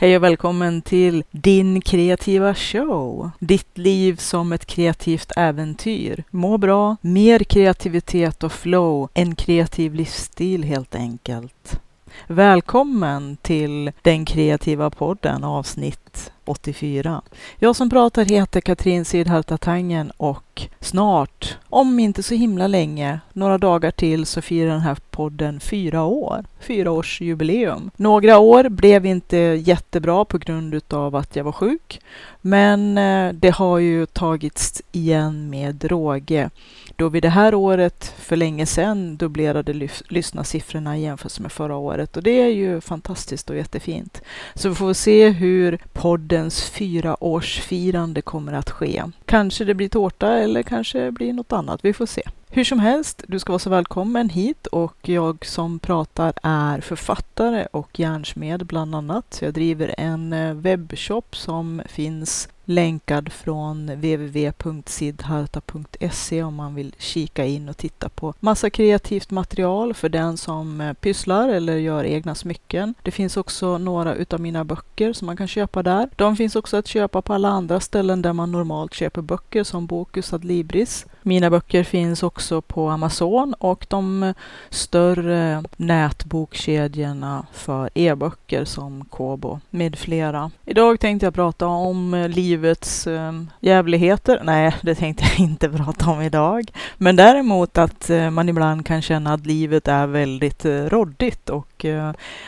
Hej och välkommen till din kreativa show. Ditt liv som ett kreativt äventyr. Må bra, mer kreativitet och flow, en kreativ livsstil helt enkelt. Välkommen till Den kreativa podden avsnitt 84. Jag som pratar heter Katrin Sidhaltatangen och snart, om inte så himla länge, några dagar till så firar den här podden fyra år. Fyra års jubileum. Några år blev inte jättebra på grund av att jag var sjuk. Men eh, det har ju tagits igen med råge. Då vi det här året för länge sedan dubblerade lys lyssnarsiffrorna i jämförelse med förra året. Och det är ju fantastiskt och jättefint. Så vi får se hur poddens fyraårsfirande kommer att ske. Kanske det blir tårta eller kanske det blir något annat. Vi får se. Hur som helst, du ska vara så välkommen hit och jag som pratar är författare och järnsmed bland annat. Jag driver en eh, webbshop som finns länkad från www.sidharta.se om man vill kika in och titta på massa kreativt material för den som eh, pysslar eller gör egna smycken. Det finns också några utav mina böcker som man kan köpa där. De finns också att köpa på alla andra ställen där man normalt köper böcker som Bokus Adlibris. Mina böcker finns också på Amazon och de större nätbokkedjorna för e-böcker som Kobo med flera. Idag tänkte jag prata om livets eh, jävligheter. Nej, det tänkte jag inte prata om idag. Men däremot att eh, man ibland kan känna att livet är väldigt eh, råddigt och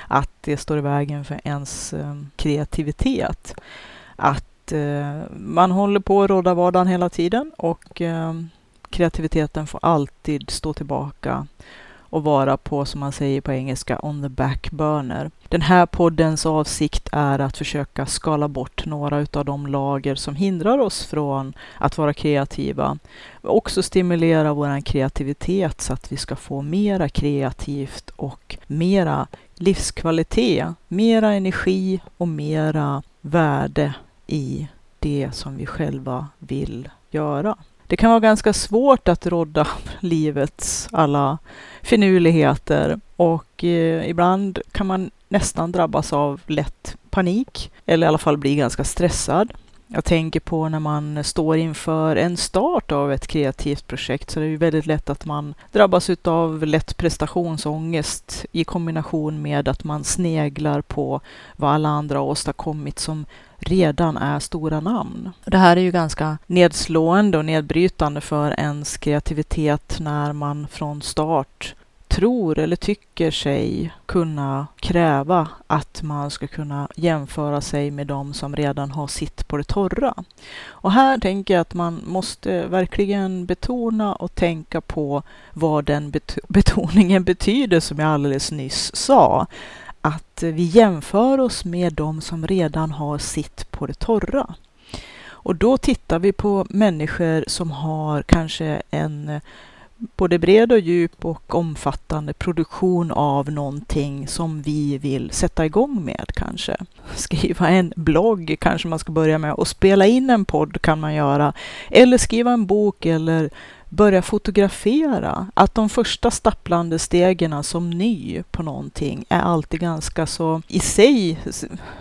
att det står i vägen för ens kreativitet. Att man håller på att rådda vardagen hela tiden och kreativiteten får alltid stå tillbaka och vara på, som man säger på engelska, on the back burner. Den här poddens avsikt är att försöka skala bort några utav de lager som hindrar oss från att vara kreativa. Också stimulera vår kreativitet så att vi ska få mera kreativt och mera livskvalitet, mera energi och mera värde i det som vi själva vill göra. Det kan vara ganska svårt att rådda livets alla finurligheter och eh, ibland kan man nästan drabbas av lätt panik eller i alla fall bli ganska stressad. Jag tänker på när man står inför en start av ett kreativt projekt så det är ju väldigt lätt att man drabbas av lätt prestationsångest i kombination med att man sneglar på vad alla andra har åstadkommit som redan är stora namn. Det här är ju ganska nedslående och nedbrytande för ens kreativitet när man från start tror eller tycker sig kunna kräva att man ska kunna jämföra sig med de som redan har sitt på det torra. Och här tänker jag att man måste verkligen betona och tänka på vad den bet betoningen betyder som jag alldeles nyss sa att vi jämför oss med de som redan har sitt på det torra. Och då tittar vi på människor som har kanske en både bred och djup och omfattande produktion av någonting som vi vill sätta igång med kanske. Skriva en blogg kanske man ska börja med och spela in en podd kan man göra. Eller skriva en bok eller börja fotografera. Att de första stapplande stegen som ny på någonting är alltid ganska så i sig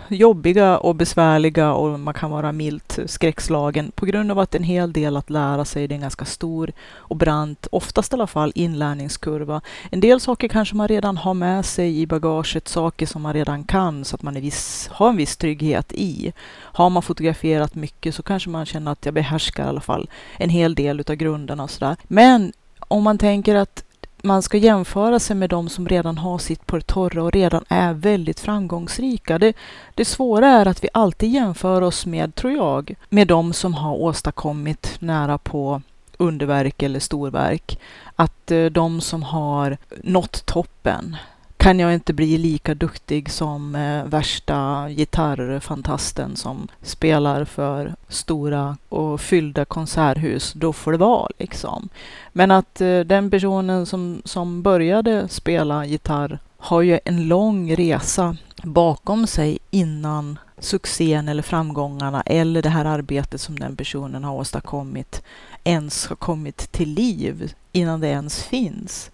jobbiga och besvärliga och man kan vara milt skräckslagen på grund av att en hel del att lära sig. Det är en ganska stor och brant, oftast i alla fall, inlärningskurva. En del saker kanske man redan har med sig i bagaget, saker som man redan kan så att man viss, har en viss trygghet i. Har man fotograferat mycket så kanske man känner att jag behärskar i alla fall en hel del utav grunderna sådär. Men om man tänker att man ska jämföra sig med de som redan har sitt på det torra och redan är väldigt framgångsrika. Det, det svåra är att vi alltid jämför oss med, tror jag, med de som har åstadkommit nära på underverk eller storverk. Att eh, de som har nått toppen, kan jag inte bli lika duktig som eh, värsta gitarrfantasten som spelar för stora och fyllda konserthus, då får det vara liksom. Men att eh, den personen som, som började spela gitarr har ju en lång resa bakom sig innan succén eller framgångarna eller det här arbetet som den personen har åstadkommit ens har kommit till liv innan det ens finns.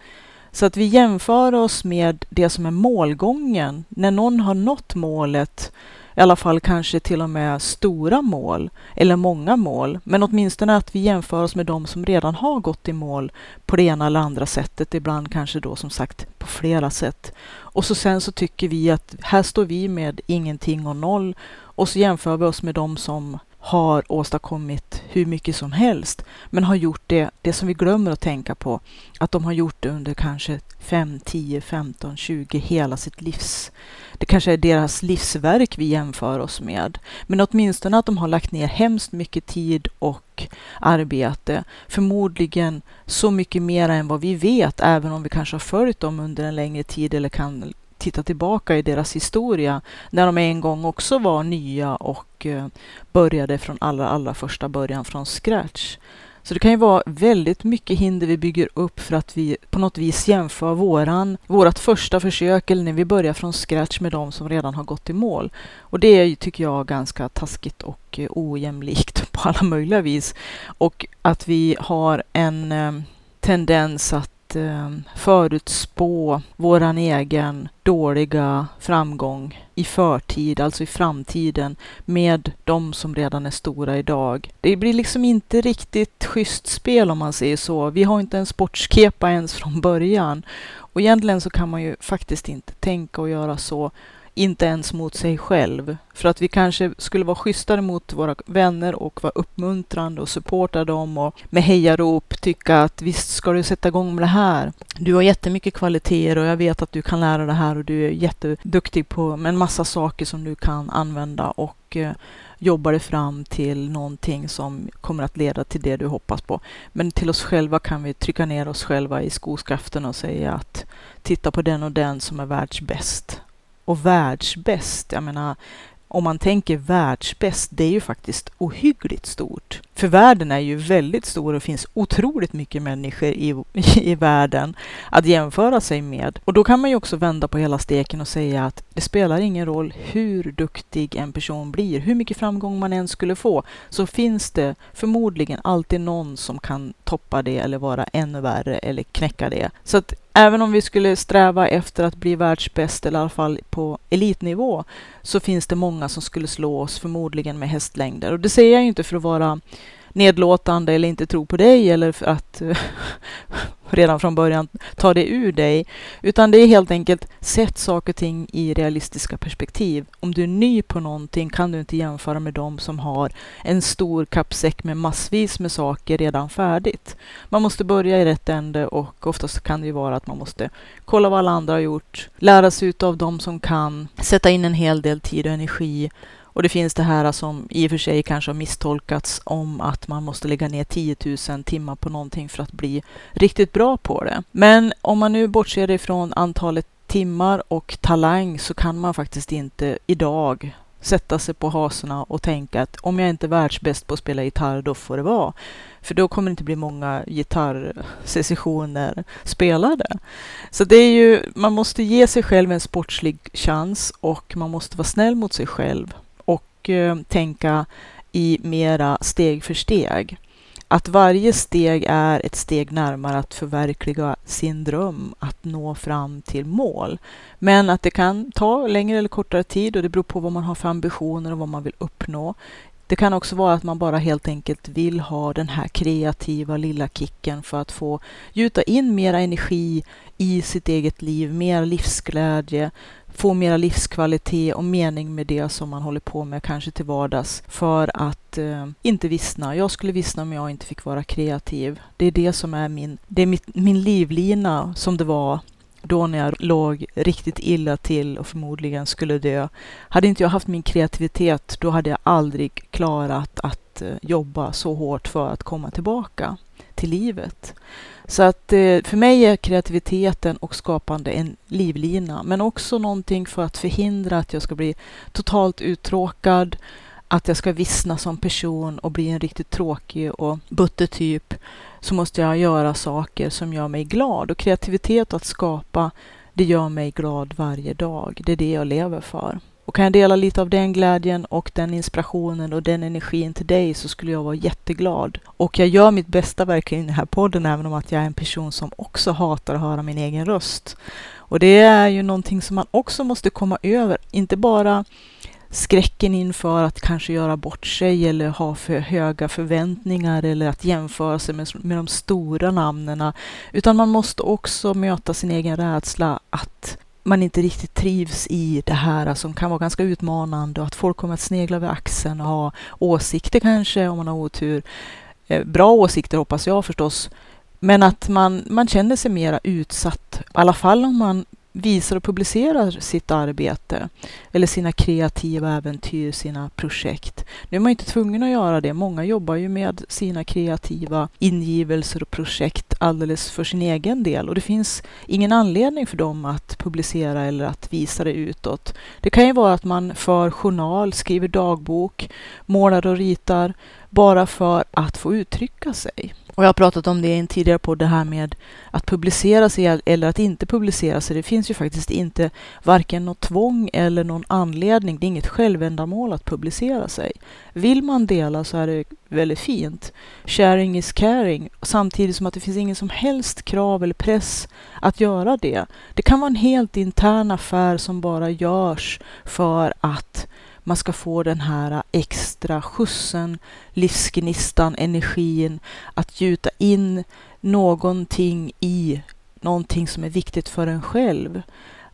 Så att vi jämför oss med det som är målgången. När någon har nått målet i alla fall kanske till och med stora mål eller många mål. Men åtminstone att vi jämför oss med de som redan har gått i mål på det ena eller andra sättet. Ibland kanske då som sagt på flera sätt. Och så sen så tycker vi att här står vi med ingenting och noll och så jämför vi oss med de som har åstadkommit hur mycket som helst, men har gjort det, det som vi glömmer att tänka på, att de har gjort det under kanske 5, 10, 15, 20, hela sitt livs. Det kanske är deras livsverk vi jämför oss med, men åtminstone att de har lagt ner hemskt mycket tid och arbete, förmodligen så mycket mer än vad vi vet, även om vi kanske har följt dem under en längre tid eller kan titta tillbaka i deras historia när de en gång också var nya och eh, började från allra, allra första början från scratch. Så det kan ju vara väldigt mycket hinder vi bygger upp för att vi på något vis jämför våran, vårat första försök eller när vi börjar från scratch med de som redan har gått i mål. Och det är, tycker jag, ganska taskigt och eh, ojämlikt på alla möjliga vis. Och att vi har en eh, tendens att att eh, förutspå våran egen dåliga framgång i förtid, alltså i framtiden, med de som redan är stora idag. Det blir liksom inte riktigt schysst spel om man säger så. Vi har inte en sportskepa ens från början. Och egentligen så kan man ju faktiskt inte tänka och göra så inte ens mot sig själv. För att vi kanske skulle vara schysstare mot våra vänner och vara uppmuntrande och supporta dem och med hejarop tycka att visst ska du sätta igång med det här. Du har jättemycket kvaliteter och jag vet att du kan lära det här och du är jätteduktig på en massa saker som du kan använda och eh, jobba dig fram till någonting som kommer att leda till det du hoppas på. Men till oss själva kan vi trycka ner oss själva i skoskaften och säga att titta på den och den som är världsbäst och världsbäst. Jag menar, om man tänker världsbäst, det är ju faktiskt ohyggligt stort. För världen är ju väldigt stor och finns otroligt mycket människor i, i världen att jämföra sig med. Och då kan man ju också vända på hela steken och säga att det spelar ingen roll hur duktig en person blir, hur mycket framgång man än skulle få, så finns det förmodligen alltid någon som kan toppa det eller vara ännu värre eller knäcka det. Så att även om vi skulle sträva efter att bli världsbäst, eller i alla fall på elitnivå, så finns det många som skulle slå oss, förmodligen med hästlängder. Och det säger jag inte för att vara nedlåtande eller inte tro på dig eller för att eh, redan från början ta det ur dig. Utan det är helt enkelt, sätt saker och ting i realistiska perspektiv. Om du är ny på någonting kan du inte jämföra med dem som har en stor kappsäck med massvis med saker redan färdigt. Man måste börja i rätt ände och oftast kan det ju vara att man måste kolla vad alla andra har gjort, lära sig av de som kan, sätta in en hel del tid och energi och det finns det här som i och för sig kanske har misstolkats om att man måste lägga ner 10 000 timmar på någonting för att bli riktigt bra på det. Men om man nu bortser ifrån antalet timmar och talang så kan man faktiskt inte idag sätta sig på hasorna och tänka att om jag inte är världsbäst på att spela gitarr, då får det vara. För då kommer det inte bli många gitarrsessioner spelade. Så det är ju, man måste ge sig själv en sportslig chans och man måste vara snäll mot sig själv och tänka i mera steg för steg. Att varje steg är ett steg närmare att förverkliga sin dröm, att nå fram till mål. Men att det kan ta längre eller kortare tid och det beror på vad man har för ambitioner och vad man vill uppnå. Det kan också vara att man bara helt enkelt vill ha den här kreativa lilla kicken för att få gjuta in mera energi i sitt eget liv, mer livsglädje, få mera livskvalitet och mening med det som man håller på med, kanske till vardags, för att eh, inte vissna. Jag skulle vissna om jag inte fick vara kreativ. Det är det som är min, det är mitt, min livlina som det var då när jag låg riktigt illa till och förmodligen skulle dö. Hade inte jag haft min kreativitet, då hade jag aldrig klarat att eh, jobba så hårt för att komma tillbaka till livet. Så att eh, för mig är kreativiteten och skapande en livlina, men också någonting för att förhindra att jag ska bli totalt uttråkad, att jag ska vissna som person och bli en riktigt tråkig och butter typ, så måste jag göra saker som gör mig glad. Och kreativitet och att skapa, det gör mig glad varje dag. Det är det jag lever för. Och kan jag dela lite av den glädjen och den inspirationen och den energin till dig så skulle jag vara jätteglad. Och jag gör mitt bästa verkligen i den här podden, även om att jag är en person som också hatar att höra min egen röst. Och det är ju någonting som man också måste komma över, inte bara skräcken inför att kanske göra bort sig eller ha för höga förväntningar eller att jämföra sig med, med de stora namnen. Utan man måste också möta sin egen rädsla att man inte riktigt trivs i det här alltså, som kan vara ganska utmanande och att folk kommer att snegla över axeln och ha åsikter kanske om man har otur. Eh, bra åsikter hoppas jag förstås. Men att man, man känner sig mera utsatt, i alla fall om man visar och publicerar sitt arbete eller sina kreativa äventyr, sina projekt. Nu är man inte tvungen att göra det. Många jobbar ju med sina kreativa ingivelser och projekt alldeles för sin egen del och det finns ingen anledning för dem att publicera eller att visa det utåt. Det kan ju vara att man för journal, skriver dagbok, målar och ritar bara för att få uttrycka sig. Och jag har pratat om det i en tidigare podd, det här med att publicera sig eller att inte publicera sig. Det finns ju faktiskt inte varken något tvång eller någon anledning. Det är inget självändamål att publicera sig. Vill man dela så är det väldigt fint. Sharing is caring. Samtidigt som att det finns ingen som helst krav eller press att göra det. Det kan vara en helt intern affär som bara görs för att man ska få den här extra skjutsen, livsgnistan, energin att gjuta in någonting i någonting som är viktigt för en själv.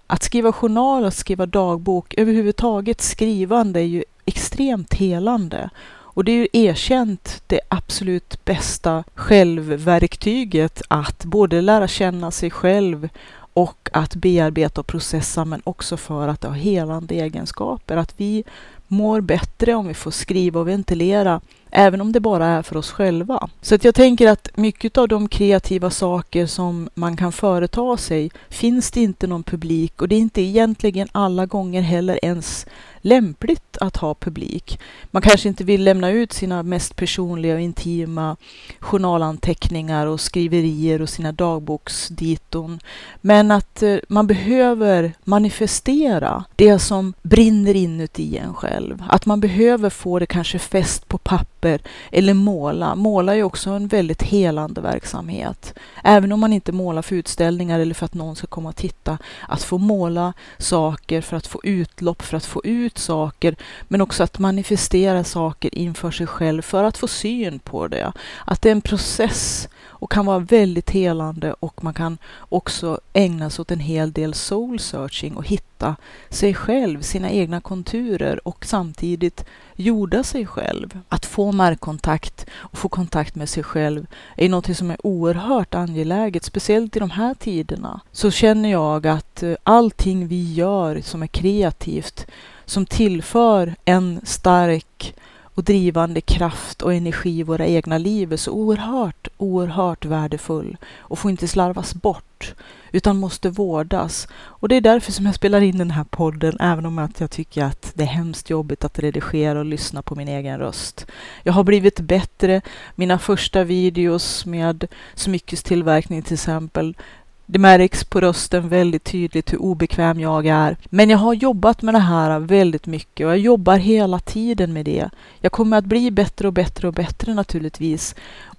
Att skriva journal, att skriva dagbok, överhuvudtaget skrivande är ju extremt helande. Och det är ju erkänt det absolut bästa självverktyget att både lära känna sig själv och att bearbeta och processa men också för att det har helande egenskaper. Att vi mår bättre om vi får skriva och ventilera, även om det bara är för oss själva. Så att jag tänker att mycket av de kreativa saker som man kan företa sig finns det inte någon publik och det är inte egentligen alla gånger heller ens lämpligt att ha publik. Man kanske inte vill lämna ut sina mest personliga och intima journalanteckningar och skriverier och sina dagboksditon. Men att eh, man behöver manifestera det som brinner inuti en själv. Att man behöver få det kanske fäst på papper eller måla. Måla är också en väldigt helande verksamhet. Även om man inte målar för utställningar eller för att någon ska komma och titta. Att få måla saker för att få utlopp, för att få ut ut saker, men också att manifestera saker inför sig själv för att få syn på det. Att det är en process och kan vara väldigt helande och man kan också ägna sig åt en hel del soul searching och hitta sig själv, sina egna konturer och samtidigt jorda sig själv. Att få markkontakt och få kontakt med sig själv är något som är oerhört angeläget, speciellt i de här tiderna. Så känner jag att eh, allting vi gör som är kreativt som tillför en stark och drivande kraft och energi i våra egna liv är så oerhört, oerhört värdefull och får inte slarvas bort utan måste vårdas. Och det är därför som jag spelar in den här podden, även om jag tycker att det är hemskt jobbigt att redigera och lyssna på min egen röst. Jag har blivit bättre. Mina första videos med smyckestillverkning till exempel det märks på rösten väldigt tydligt hur obekväm jag är. Men jag har jobbat med det här väldigt mycket och jag jobbar hela tiden med det. Jag kommer att bli bättre och bättre och bättre naturligtvis.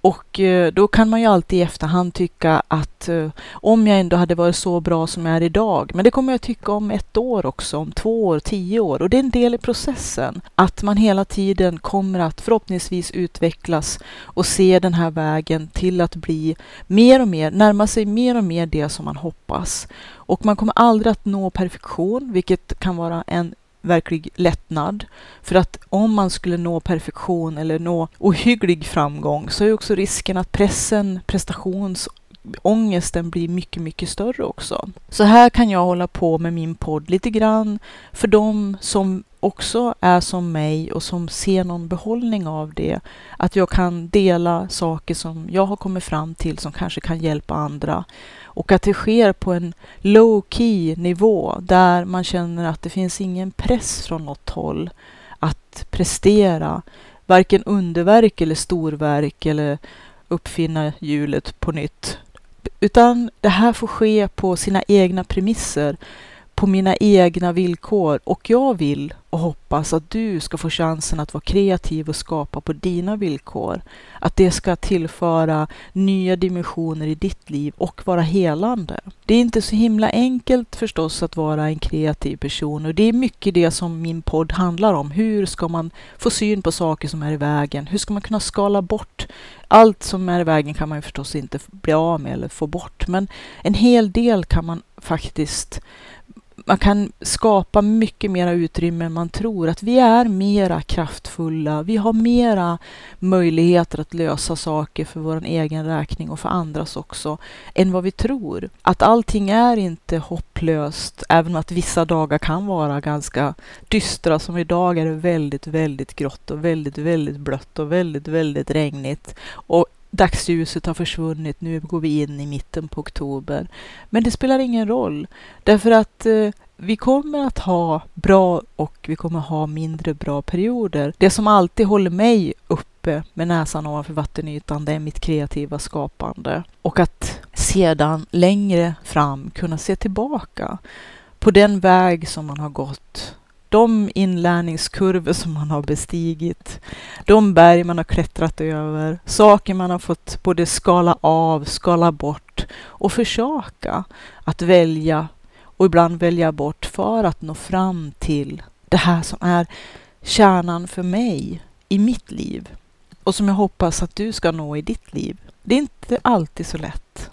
Och eh, då kan man ju alltid i efterhand tycka att eh, om jag ändå hade varit så bra som jag är idag, men det kommer jag tycka om ett år också, om två år, tio år. Och det är en del i processen. Att man hela tiden kommer att förhoppningsvis utvecklas och se den här vägen till att bli mer och mer, närma sig mer och mer det som man hoppas. Och man kommer aldrig att nå perfektion, vilket kan vara en verklig lättnad. För att om man skulle nå perfektion eller nå ohygglig framgång så är också risken att pressen, prestationsångesten blir mycket, mycket större också. Så här kan jag hålla på med min podd lite grann för de som också är som mig och som ser någon behållning av det. Att jag kan dela saker som jag har kommit fram till som kanske kan hjälpa andra. Och att det sker på en low key nivå där man känner att det finns ingen press från något håll att prestera varken underverk eller storverk eller uppfinna hjulet på nytt. Utan det här får ske på sina egna premisser på mina egna villkor och jag vill och hoppas att du ska få chansen att vara kreativ och skapa på dina villkor. Att det ska tillföra nya dimensioner i ditt liv och vara helande. Det är inte så himla enkelt förstås att vara en kreativ person och det är mycket det som min podd handlar om. Hur ska man få syn på saker som är i vägen? Hur ska man kunna skala bort allt som är i vägen kan man ju förstås inte bli av med eller få bort, men en hel del kan man faktiskt man kan skapa mycket mera utrymme än man tror. Att vi är mera kraftfulla. Vi har mera möjligheter att lösa saker för vår egen räkning och för andras också än vad vi tror. Att allting är inte hopplöst, även om att vissa dagar kan vara ganska dystra. Som idag är det väldigt, väldigt grått och väldigt, väldigt blött och väldigt, väldigt regnigt. Och dagsljuset har försvunnit, nu går vi in i mitten på oktober. Men det spelar ingen roll, därför att eh, vi kommer att ha bra och vi kommer ha mindre bra perioder. Det som alltid håller mig uppe med näsan ovanför vattenytan, det är mitt kreativa skapande. Och att sedan längre fram kunna se tillbaka på den väg som man har gått de inlärningskurvor som man har bestigit, de berg man har klättrat över, saker man har fått både skala av, skala bort och försöka att välja och ibland välja bort för att nå fram till det här som är kärnan för mig i mitt liv och som jag hoppas att du ska nå i ditt liv. Det är inte alltid så lätt.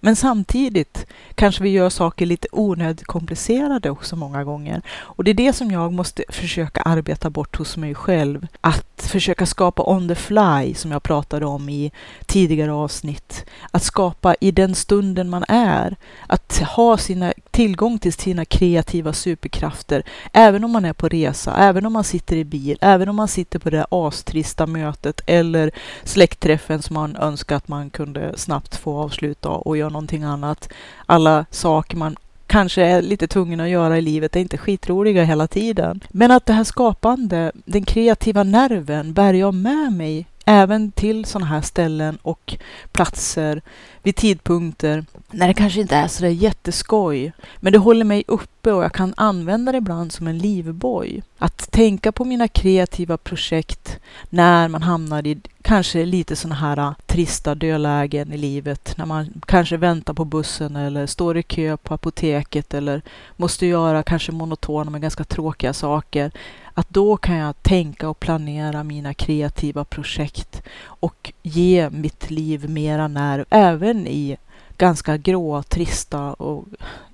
Men samtidigt kanske vi gör saker lite onödigt komplicerade också många gånger. Och det är det som jag måste försöka arbeta bort hos mig själv. Att försöka skapa on the fly, som jag pratade om i tidigare avsnitt. Att skapa i den stunden man är. Att ha sina, tillgång till sina kreativa superkrafter. Även om man är på resa, även om man sitter i bil, även om man sitter på det astrista mötet eller släktträffen som man önskar att man kunde snabbt få avsluta och göra någonting annat. Alla saker man kanske är lite tvungen att göra i livet är inte skitroliga hela tiden. Men att det här skapande, den kreativa nerven bär jag med mig även till sådana här ställen och platser vid tidpunkter när det kanske inte är så där jätteskoj. Men det håller mig uppe och jag kan använda det ibland som en livboj. Att tänka på mina kreativa projekt när man hamnar i kanske lite sådana här trista dödlägen i livet. När man kanske väntar på bussen eller står i kö på apoteket eller måste göra kanske monotona men ganska tråkiga saker. Att då kan jag tänka och planera mina kreativa projekt och ge mitt liv mera nerv även i ganska grå, trista och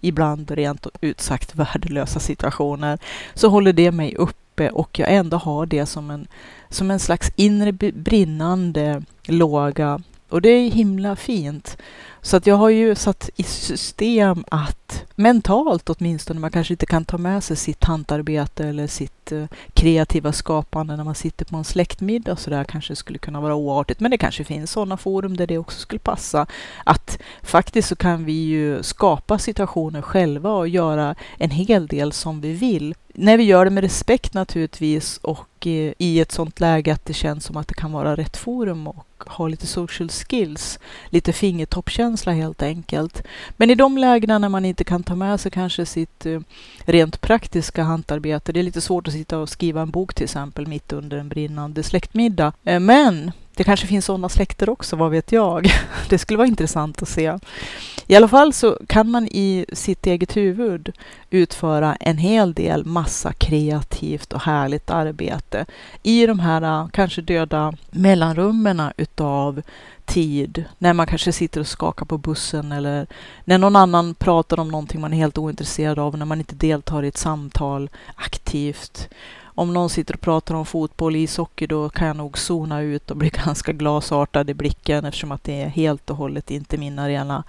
ibland rent ut sagt värdelösa situationer så håller det mig uppe och jag ändå har det som en, som en slags inre brinnande låga och det är himla fint. Så att jag har ju satt i system att mentalt åtminstone, man kanske inte kan ta med sig sitt hantarbete eller sitt eh, kreativa skapande när man sitter på en släktmiddag så där kanske skulle kunna vara oartigt. Men det kanske finns sådana forum där det också skulle passa. Att faktiskt så kan vi ju skapa situationer själva och göra en hel del som vi vill. När vi gör det med respekt naturligtvis och i ett sådant läge att det känns som att det kan vara rätt forum och ha lite social skills, lite fingertoppkänsla helt enkelt. Men i de lägena när man inte kan ta med sig kanske sitt eh, rent praktiska hantarbete, det är lite svårt att sitta och skriva en bok till exempel mitt under en brinnande släktmiddag. Eh, men det kanske finns sådana släkter också, vad vet jag? Det skulle vara intressant att se. I alla fall så kan man i sitt eget huvud utföra en hel del massa kreativt och härligt arbete i de här äh, kanske döda mellanrummen utav tid, när man kanske sitter och skakar på bussen eller när någon annan pratar om någonting man är helt ointresserad av, när man inte deltar i ett samtal aktivt om någon sitter och pratar om fotboll, och ishockey, då kan jag nog zona ut och bli ganska glasartad i blicken eftersom att det är helt och hållet inte min arena.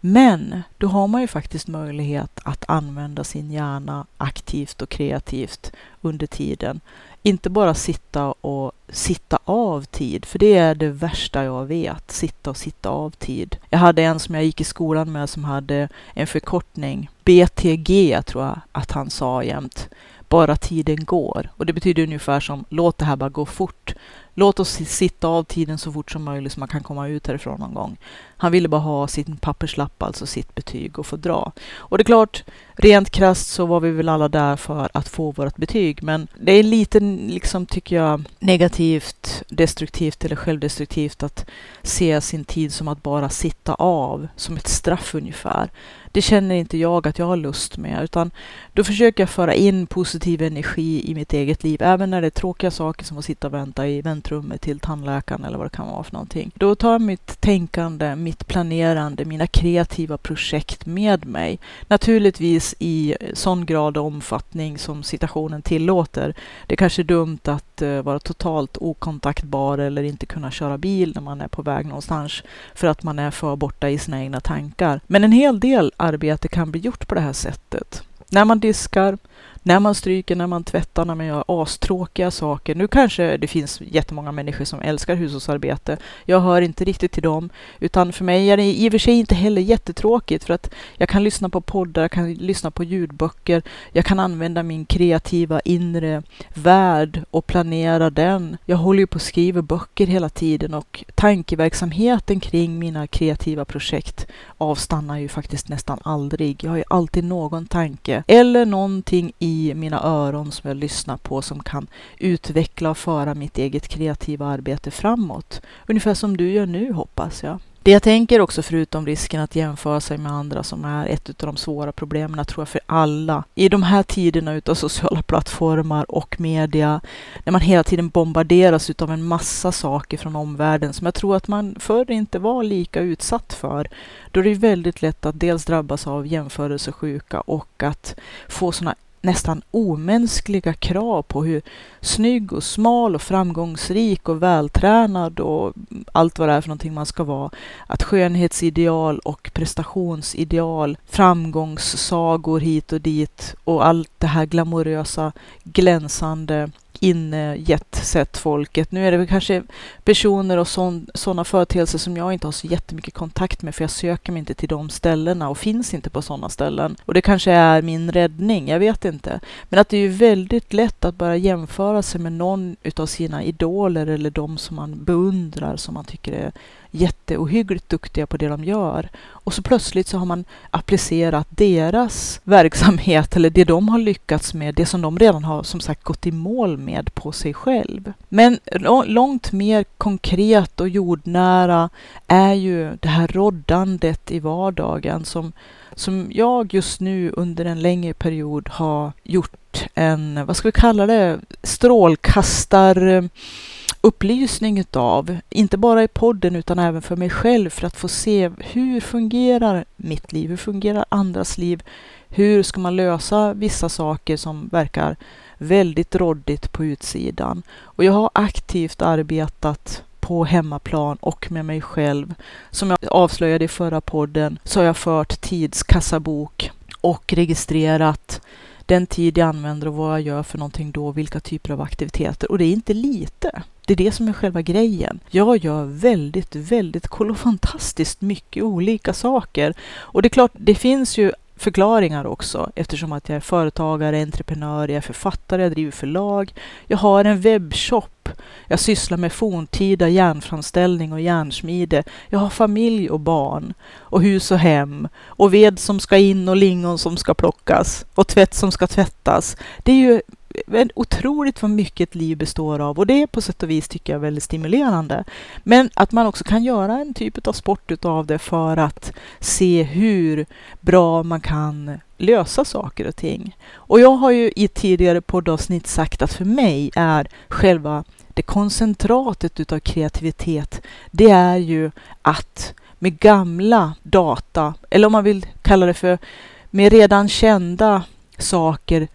Men då har man ju faktiskt möjlighet att använda sin hjärna aktivt och kreativt under tiden. Inte bara sitta och sitta av tid, för det är det värsta jag vet. Sitta och sitta av tid. Jag hade en som jag gick i skolan med som hade en förkortning, BTG tror jag att han sa jämt bara tiden går. Och det betyder ungefär som låt det här bara gå fort. Låt oss sitta av tiden så fort som möjligt så man kan komma ut härifrån någon gång. Han ville bara ha sin papperslapp, alltså sitt betyg och få dra. Och det är klart, rent krasst så var vi väl alla där för att få vårt betyg, men det är lite, liksom tycker jag, negativt, destruktivt eller självdestruktivt att se sin tid som att bara sitta av, som ett straff ungefär det känner inte jag att jag har lust med, utan då försöker jag föra in positiv energi i mitt eget liv, även när det är tråkiga saker som att sitta och vänta i väntrummet till tandläkaren eller vad det kan vara för någonting. Då tar jag mitt tänkande, mitt planerande, mina kreativa projekt med mig. Naturligtvis i sån grad och omfattning som situationen tillåter. Det är kanske är dumt att eh, vara totalt okontaktbar eller inte kunna köra bil när man är på väg någonstans för att man är för borta i sina egna tankar. Men en hel del arbete kan bli gjort på det här sättet. När man diskar, när man stryker, när man tvättar, när man gör astråkiga saker. Nu kanske det finns jättemånga människor som älskar hushållsarbete. Jag hör inte riktigt till dem, utan för mig är det i och för sig inte heller jättetråkigt för att jag kan lyssna på poddar, jag kan lyssna på ljudböcker, jag kan använda min kreativa inre värld och planera den. Jag håller ju på att skriva böcker hela tiden och tankeverksamheten kring mina kreativa projekt avstannar ju faktiskt nästan aldrig. Jag har ju alltid någon tanke eller någonting i i mina öron som jag lyssnar på som kan utveckla och föra mitt eget kreativa arbete framåt. Ungefär som du gör nu hoppas jag. Det jag tänker också, förutom risken att jämföra sig med andra, som är ett av de svåra problemen, tror jag, för alla. I de här tiderna utav sociala plattformar och media, när man hela tiden bombarderas utav en massa saker från omvärlden som jag tror att man förr inte var lika utsatt för. Då är det väldigt lätt att dels drabbas av jämförelsesjuka och att få sådana nästan omänskliga krav på hur snygg och smal och framgångsrik och vältränad och allt vad det är för någonting man ska vara. Att skönhetsideal och prestationsideal, framgångssagor hit och dit och allt det här glamorösa, glänsande Ingett sett folket. Nu är det väl kanske personer och sådana företeelser som jag inte har så jättemycket kontakt med, för jag söker mig inte till de ställena och finns inte på sådana ställen. Och det kanske är min räddning, jag vet inte. Men att det är ju väldigt lätt att bara jämföra sig med någon utav sina idoler eller de som man beundrar, som man tycker är jätteohyggligt duktiga på det de gör. Och så plötsligt så har man applicerat deras verksamhet eller det de har lyckats med, det som de redan har som sagt gått i mål med på sig själv. Men långt mer konkret och jordnära är ju det här roddandet i vardagen som, som jag just nu under en längre period har gjort en, vad ska vi kalla det, strålkastar upplysning utav, inte bara i podden utan även för mig själv för att få se hur fungerar mitt liv, hur fungerar andras liv, hur ska man lösa vissa saker som verkar väldigt råddigt på utsidan. Och jag har aktivt arbetat på hemmaplan och med mig själv. Som jag avslöjade i förra podden så har jag fört tidskassabok och registrerat den tid jag använder och vad jag gör för någonting då, vilka typer av aktiviteter. Och det är inte lite. Det är det som är själva grejen. Jag gör väldigt, väldigt kolofantastiskt mycket olika saker. Och det är klart, det finns ju förklaringar också eftersom att jag är företagare, entreprenör, jag är författare, jag driver förlag. Jag har en webbshop. Jag sysslar med forntida järnframställning och järnsmide. Jag har familj och barn och hus och hem och ved som ska in och lingon som ska plockas och tvätt som ska tvättas. Det är ju otroligt vad mycket ett liv består av och det är på sätt och vis tycker jag väldigt stimulerande. Men att man också kan göra en typ av sport utav det för att se hur bra man kan lösa saker och ting. Och jag har ju i ett tidigare poddavsnitt sagt att för mig är själva det koncentratet utav kreativitet, det är ju att med gamla data, eller om man vill kalla det för med redan kända saker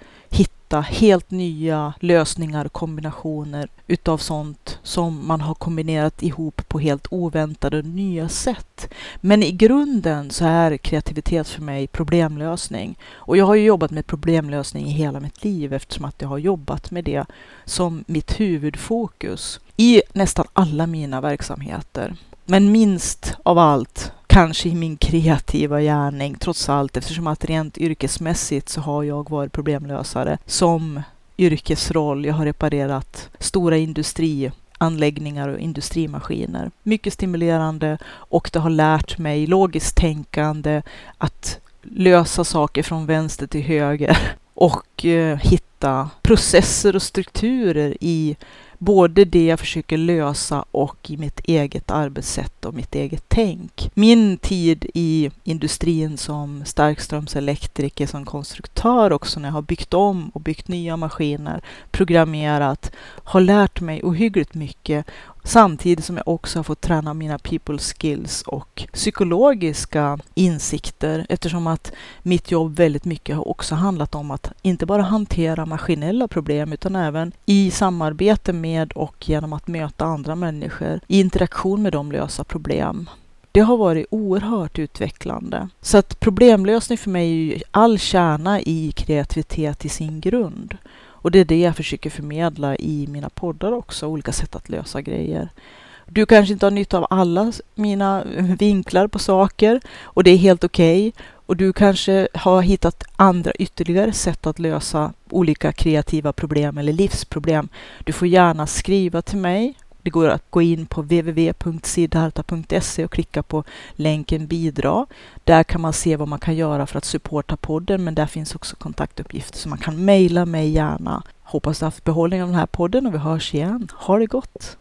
hitta helt nya lösningar och kombinationer utav sånt som man har kombinerat ihop på helt oväntade och nya sätt. Men i grunden så är kreativitet för mig problemlösning. Och jag har ju jobbat med problemlösning i hela mitt liv eftersom att jag har jobbat med det som mitt huvudfokus i nästan alla mina verksamheter. Men minst av allt kanske i min kreativa gärning trots allt eftersom att rent yrkesmässigt så har jag varit problemlösare som yrkesroll. Jag har reparerat stora industrianläggningar och industrimaskiner. Mycket stimulerande och det har lärt mig logiskt tänkande att lösa saker från vänster till höger och eh, hitta processer och strukturer i både det jag försöker lösa och i mitt eget arbetssätt och mitt eget tänk. Min tid i industrin som starkströmselektriker, som konstruktör också när jag har byggt om och byggt nya maskiner, programmerat, har lärt mig ohyggligt mycket Samtidigt som jag också har fått träna mina people skills och psykologiska insikter eftersom att mitt jobb väldigt mycket har också handlat om att inte bara hantera maskinella problem utan även i samarbete med och genom att möta andra människor i interaktion med dem lösa problem. Det har varit oerhört utvecklande. Så att problemlösning för mig är ju all kärna i kreativitet i sin grund. Och det är det jag försöker förmedla i mina poddar också, olika sätt att lösa grejer. Du kanske inte har nytta av alla mina vinklar på saker och det är helt okej. Okay. Och du kanske har hittat andra ytterligare sätt att lösa olika kreativa problem eller livsproblem. Du får gärna skriva till mig det går att gå in på www.sidharta.se och klicka på länken bidra. Där kan man se vad man kan göra för att supporta podden, men där finns också kontaktuppgifter så man kan mejla mig gärna. Hoppas du har haft behållning av den här podden och vi hörs igen. Ha det gott!